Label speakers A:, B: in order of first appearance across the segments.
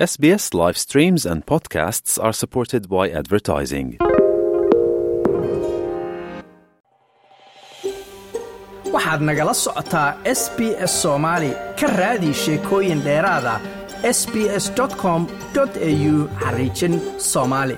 A: SBS live streams and podcasts are supported by advertising.
B: waxaad nagala socotaa s b s soomaali ka raadi sheekooyin dheeraada. S b s com au xariijin soomaali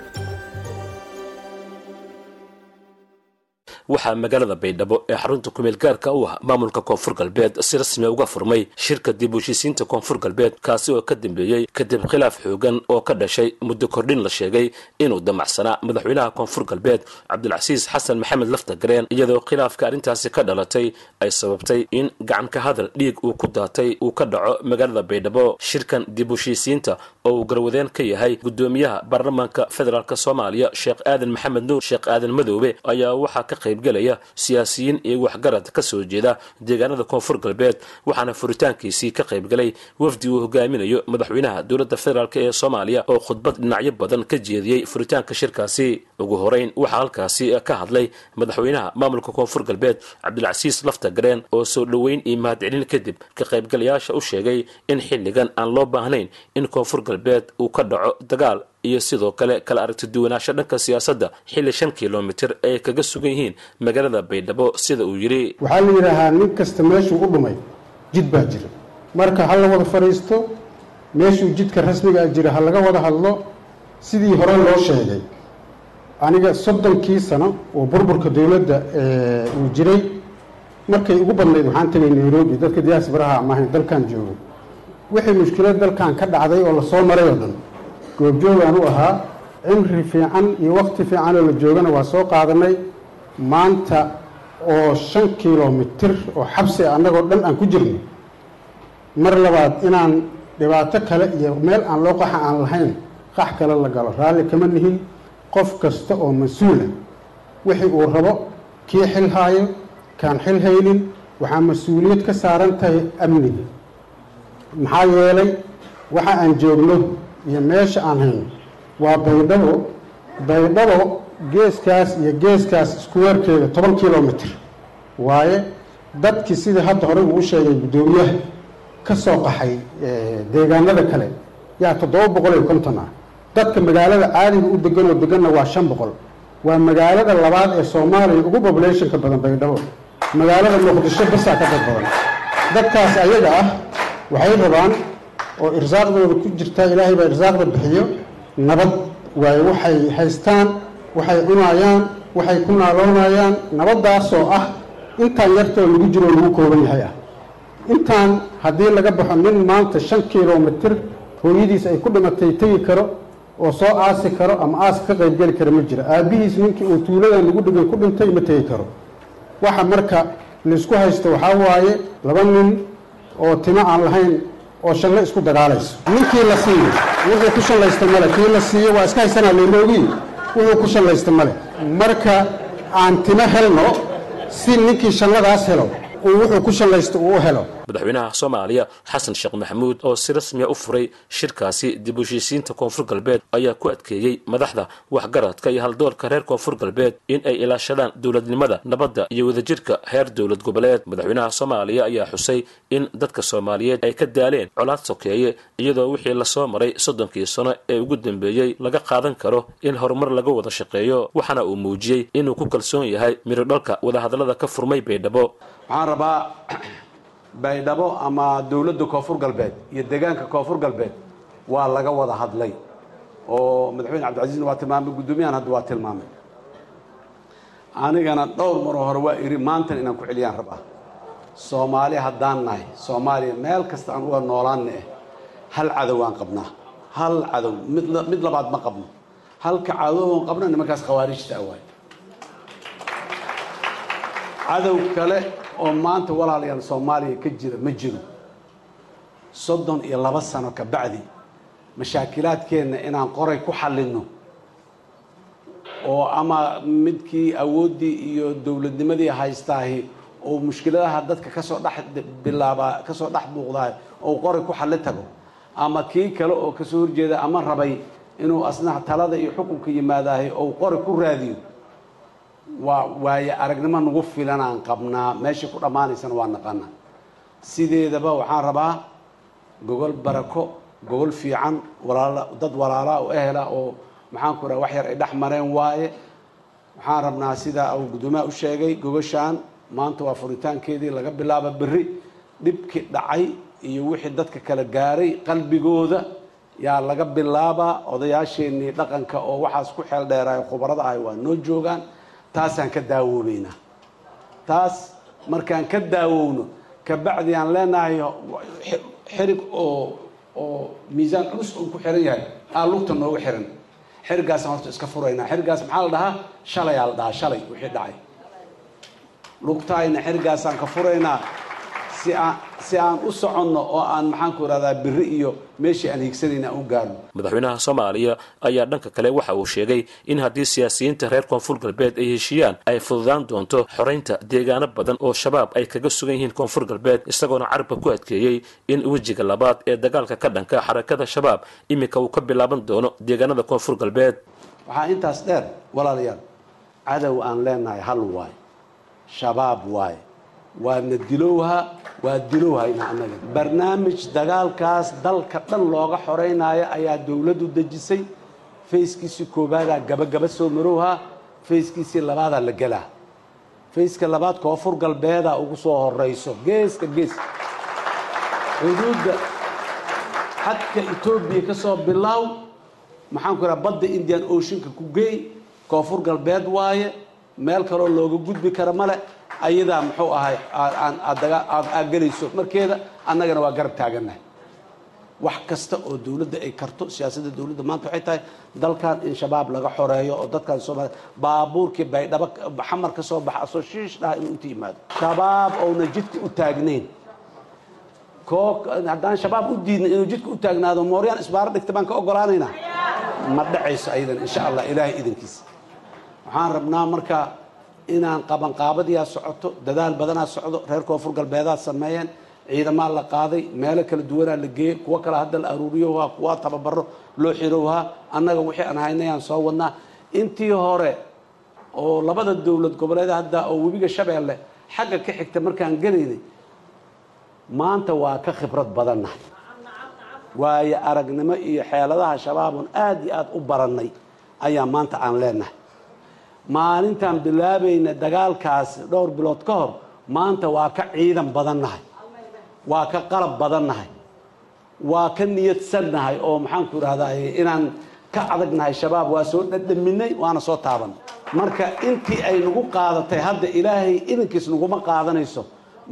C: waxaa magaalada baydhabo ee xarunta kumeel gaarka u ah maamulka koonfur galbeed si rasmi uga furmay shirka dib heshiisiinta koonfur galbeed kaasi oo ka dambeeyey kadib khilaaf xoogan oo ka dhashay muddo kordhin la sheegay inuu damacsanaa madaxweynaha koonfur galbeed cabdulcasiis xasan maxamed laftagareen iyadoo khilaafka arrintaasi ka dhalatay ay sababtay in gacan ka hadal dhiig uu ku daatay uu ka dhaco magaalada baydhabo. Shirkan dib heshiisiinta oo uu garwadeen ka yahay gudoomiyaha baarlamaanka federaalk soomaaliya sheekh aadan maxamed nuur sheekh aadan madoobe ayaa waxaa ka qaybgelaya siyaasiyiin iyo waxgarad ka soo jeeda deegaanada koonfur galbeed waxaana furitaankiisii ka qaybgalay wafdi uu hogaaminayo madaxweynaha dowladda federaalk ee soomaaliya oo khudbad dhinacyo badan ka jeediyey furitaanka shirkaasi. Ugu horeyn waxaa halkaasi ka hadlay madaxweynaha maamulka koonfur galbeed cabdilcasiis laftagareen oo soo dhoweyn iyo mahadcelin kadib ka qaybgalayaasha u sheegay in xilligan aan loo baahnayn in koonfur galbeed uu ka dhaco dagaal iyo sidoo kale kala aragti duwanaansho dhanka siyaasadda xilli shan kilomitir ay kaga sugan yihiin magaalada baydhabo sida uu yidhi
D: waxaa la yidhaahaa nin kasta meeshuu u dhumay jid baa jira. Marka ha la wada fadhiisto meeshuu jidka rasmigaa jira ha laga wada hadlo sidii hore loo sheegay. Aniga soddonkii sano oo burburka dowladda uu jiray markay ugu badnayd waxaan tegay nairobi dadka diyaasbaraha amahayn dalkan joogo. Wixii mushkilad dalkan ka dhacday oo la soo maray oo dhan goobjoogaan u ahaa. Cimri fiican iyo wakti fiican oo la joogana waa soo qaadanay. Maanta oo shan kilomitir oo xabsi annagoo dhan aan ku jirno mar labaad inaan dhibaato kale iyo meel aan loo qaxa aan lahayn qax kale la galo. Raalli kama nihin qof kasta oo mas'uula wixii uu rabo kii xil haayo kaan xil haynin waxaa mas'uuliyad ka saaran tahay amniga. Maxaa yeelay waxa aan joogno iyo meesha aan hayno waa baydhabo baydhabo geeskaas iyo geeskaas iskuweerkeeda toban kilomitr waaye dadkii sidii hadda horey uu u sheegay guddoomiyaha ka soo qaxay deegaanada kale yaa toddoba boqol iyo konton ah. Dadka magaalada caadiga u degan oo deganna waa shan boqol. Waa magaalada labaad ee soomaaliya ugu populationka badan baydhabo magaalada muqdisho basaa ka dad badan. Dadkaas ayaga ah waxay rabaan oo irsaaqdooda ku jirtaa ilaahay baa irsaaqda bixiyo. Nabad waayo waxay haystaan waxay cunayaan waxay ku naaloonayaan. Nabaddaasoo ah intaan yartoo lagu jiroo lagu kooban yahay ah. Intaan haddii laga baxo nin maanta shan kilomitir hooyadiis ay ku dhimatay tegi karo oo soo aasi karo ama aaska ka qaybgeli kara ma jiro aabbihiis ninkii uu tuuladan lagu dhigan ku dhintay ma tegi karo. Waxa marka la isku haysto waxaa waaye laba nin oo timo aan lahayn oo shanle isku dagaalayso ninkii la siiyo wuxuu ku shallaysta male. Kii la siiyo waa iska haysanaa leeloogiin wuxuu ku shallaysta male. Marka aan timo helno si ninkii shalladaas helo uu wuxuu ku shallaysta uu u helo
C: madaxweynaha soomaaliya xasan sheekh maxamuud oo si rasmiya u furay shirkaasi dib u koonfur galbeed ayaa ku adkeeyey madaxda waxgaradka iyo haldoorka reer koonfur galbeed in ay ilaashadaan dowladnimada nabadda iyo wadajirka heer dowlad goboleed. Madaxweynaha soomaaliya ayaa xusay in dadka soomaaliyeed ay ka daaleen colaad sokeeye iyadoo wixii la soo maray soddonkii sano ee ugu dambeeyey laga qaadan karo in horumar laga wada shaqeeyo waxaana uu muujiyey inuu ku kalsoon yahay mirodhalka wadahadallada ka furmay baydhabo.
E: Waxaan rabaa baydhabo ama dowladda koonfur galbeed iyo deegaanka koonfur galbeed waa laga wada hadlay oo madaxweyne cabdilcasiisna waa tilmaamay guddoomiyahan hadda waa tilmaamay. Anigana dhowr maroo hore waa iri maantan inaan ku celiyaan rabaa soomaali haddaan nahay soomaaliya meel kasta aan uga noolaanna eh hal cadow aan qabnaa. Hal cadow mid labaad ma qabno. Halka cadowaan qabna nimankaas khawaarijta awaay cadow kale oo maanta walaalayaal soomaaliya ka jira ma jiro. Soddon iyo laba sano ka bacdi mashaakilaadkeenna inaan qoray ku xallinno oo ama midkii awooddii iyo dowladnimadii haystaahi oo mushkiladaha dadka ka soo dhex bilaabaa ka soo dhex muuqdaah oo qoray ku xalli tago. Ama kii kale oo ka soo horjeeda ama rabay inuu asna talada iyo xukunka yimaadaahi ou qori ku raadiyo waa waaye aragnimo nagu filan aan qabnaa meeshay ku dhammaanaysana waa naqana sideedaba waxaan rabaa gogol barako gogol fiican walaala dad walaalaa oo ehela oo maxaan ku raha wax yar ay dhex mareen waaye. Waxaan rabnaa sidaa uu guddoomiyaha u sheegay gogoshaan maanta waa furitaankeedii laga bilaaba berri dhibkii dhacay iyo wixii dadka kala gaaray qalbigooda yaa laga bilaabaa odayaasheenii dhaqanka oo waxaas ku xeel dheeraayo khubarada ahay waa noo joogaan taasaan ka daawoobeynaa taas markaan ka daawowno kabacdi aan leenahay xirig oo oo miisaan culus uu ku xiran yahay aa lugta noogu xiran. Xirigaasaan horta iska furaynaa. Xirigaas maxaa la dhahaa? Shalayaa la dhahaa. Shalay wixii dhacay. Lugtaayna xirigaasaan ka furaynaa si aan si aan u soconno oo aan maxaan ku ihahdaa biri iyo meeshii aan hiigsanayna aan u gaarno.
C: Madaxweynaha soomaaliya ayaa dhanka kale waxa uu sheegay in haddii siyaasiyiinta reer koonfur galbeed ay heshiiyaan ay fududaan doonto xoraynta deegaano badan oo shabaab ay kaga sugan yihiin koonfur galbeed isagoona carabka ku adkeeyey in wejiga labaad ee dagaalka ka dhanka xarakada shabaab iminka uu ka bilaaban doono deegaanada koonfur galbeed
E: waxaa intaas dheer walaalayaal cadow aan leenahay hal waaye shabaab waaye waadna dilowha waa dilowhayna annaga barnaamij dagaalkaas dalka dhan looga xoreynaayo ayaa dowladdu dejisay. Fayskiisii koobaadaa gabagaba soo marowha. Fayskiisii labaadaa la gelaa fayska labaad koonfur galbeedaa ugu soo horeyso geeska gees xuduudda xadka etoobiya ka soo bilaaw maxaan ku idhaha badda indian oceanka ku geey. Koonfur galbeed waaye. Meel kaloo looga gudbi kara male ayadaa muxuu ahay aad gelayso. Markeeda annagana waa garab taagannahay wax kasta oo dowladda ay karto siyaasadda dowladda maanta waxay tahay dalkan in shabaab laga xoreeyo oo dadkan soomaaliya baabuurkii baydhabo xamar ka soo baxa asoo shiish dhaha inuu inta yimaado shabaab ouna jidka u taagnayn. Koo haddaan shabaab u diidna inuu jidka u taagnaado mooryaan isbaaro dhigta baan ka ogolaanaynaa ma dhacayso ayadan insha allah ilaahay idankiisa waxaan rabnaa marka inaan qabanqaabadiyaa socoto dadaal badanaa socdo reer koonfur galbeedaad sameeyeen ciidamaa la qaaday meelo kala duwanaa la geeyey kuwo kale hadda la aruuriyowhaa kuwa tababaro loo xirowhaa annaga wixii aan haynayaan soo wadnaa. Intii hore oo labada dowlad goboleed hadda oo webiga shabeelle xagga ka xigta markaan gelaynay maanta waa ka khibrad badannahay waayo aragnimo iyo xeeladaha shabaabun aad iyo aad u barannay ayaa maanta aan leenahay maalintaan bilaabayna dagaalkaas dhowr bilood ka hor maanta waa ka ciidan badannahay. Waa ka qalab badannahay. Waa ka niyadsannahay oo maxaanku idhahdaa inaan ka adagnahay shabaab. Waa soo dhadhaminay waana soo taaban. Marka intii ay nagu qaadatay hadda ilaahay idankiis naguma qaadanayso.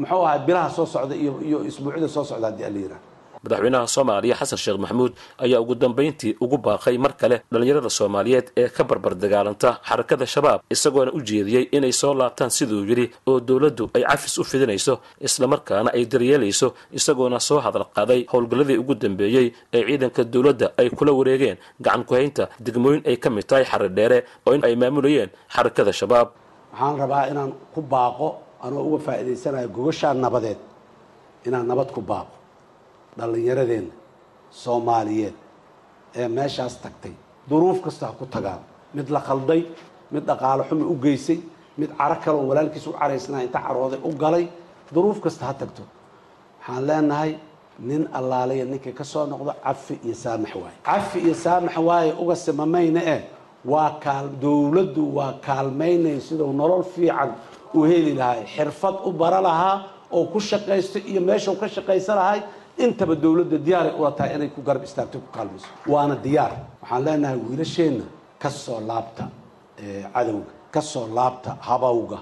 E: Muxuu ahay bilaha soo socda iyo iyo isbuucyada soo socda haddii allayira
C: madaxweynaha soomaaliya xasan sheekh maxamuud ayaa ugu dambayntii ugu baaqay mar kale dhallinyarada soomaaliyeed ee ka barbar dagaalanta xarakada shabaab isagoona u jeediyey inay soo laabtaan siduu yidhi oo dowladdu ay cafis u fidinayso islamarkaana ay daryeelayso isagoona soo hadal qaaday howlgalladii ugu dambeeyey ee ciidanka dowladda ay kula wareegeen gacan ku-haynta degmooyin ay ka mid tahay xaridheere oo in ay maamulayeen xarakada shabaab.
E: Waxaan rabaa inaan ku baaqo anoo uga faa'iidaysanayo gogashaa nabadeed inaan nabad ku baaqo dhallinyaradeenna soomaaliyeed ee meeshaas tagtay. Duruuf kasta ha ku tagaan. Mid la khalday mid dhaqaalo xumi u geysay mid caro kaleoo walaalkiis u caraysnaa inta carooday u galay. Duruuf kasta ha tagto. Waxaan leenahay nin allaalaya ninkii ka soo noqdo cafi iyo saamax waaye. Cafi iyo saamax waaye uga simamayna eh waa kaal dowladdu waa kaalmaynay siduu nolol fiican u heli lahay xirfad u bara lahaa oo ku shaqaysto iyo meeshuu ka shaqaysa lahay intaba dowladda diyaaray tahay inay ku garab istaagto ku kaalmayso? Waana diyaar. Waxaan leenahay wiilasheenna ka soo laabta cadowga ka soo laabta habawga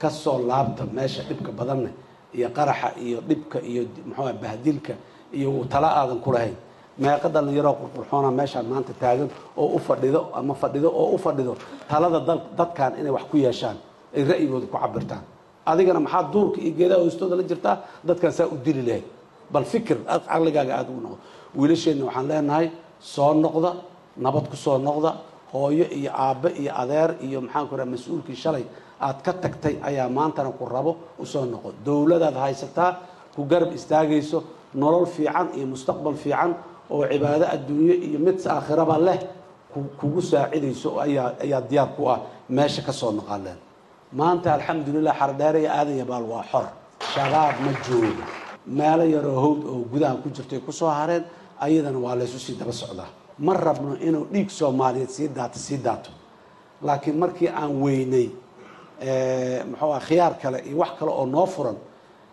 E: ka soo laabta meesha dhibka badanne iyo qaraxa iyo dhibka iyo muxuuha bahdilka iyo tala aadan ku lahayn. Meeqa dhallinyaroo qurqurxoona meeshaan maanta taagan oo u fadhido ama fadhido oo u fadhido talada dadkan inay wax ku yeeshaan ay ra'yigooda ku cabirtaan adigana maxaa duurka iyo geedaha hoostooda la jirtaa? Dadkan saa u dili lahayd bal fikir caqligaaga aada ugu noqdo. Wiilasheenna waxaan leenahay soo noqda nabad ku soo noqda hooyo iyo aabbe iyo adeer iyo maxaanku raha mas'uulkii shalay aad ka tagtay ayaa maantana ku rabo u soo noqo. Dowladaad haysataa ku garab istaagayso nolol fiican iyo mustaqbal fiican oo cibaado adduunyo iyo mid aakhiraba leh kugu saacidayso ayaa diyaar ku ah. Meesha ka soo noqaleen maanta alxamdulilah xardheere iyo aadan yabaal waa xor. Shabaab ma joogo meelo yaroo howd oo gudaha ku jirtay ku soo hareen ayadana waa laysu sii daba socdaa. Ma rabno inuu dhiig soomaaliyeed sii daato sii daato. Laakiin markii aan weynay muxuu ah khiyaar kale iyo wax kale oo noo furan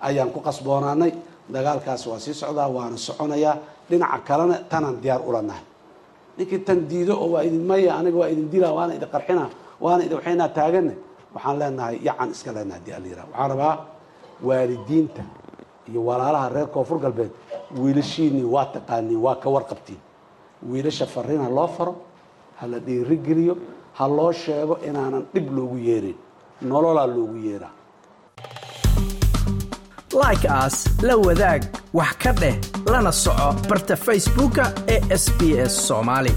E: ayaan ku qasboonaanay. Dagaalkaas waa sii socdaa waana soconayaa dhinaca kalena tanaan diyaar ula nahay ninkii tan diido oo waa idin maya aniga waa idin dilaa waana idin qarxina waana idin waxaynaa taagana waxaan leenahay yacan iska leenahay haddii ala yiraha waxaan rabaa waalidiinta iyo walaalaha reer koonfur galbeed wiilashiinii waa taqaaniin waa ka warqabtiin. Wiilasha fariin ha loo faro ha la dhiirigeliyo ha loo sheego inaanan dhib loogu yeerin nololaa loogu yeeraa.
B: Like aas la wadaag wax ka dheh lana soco barta facebooka ee sb s soomaali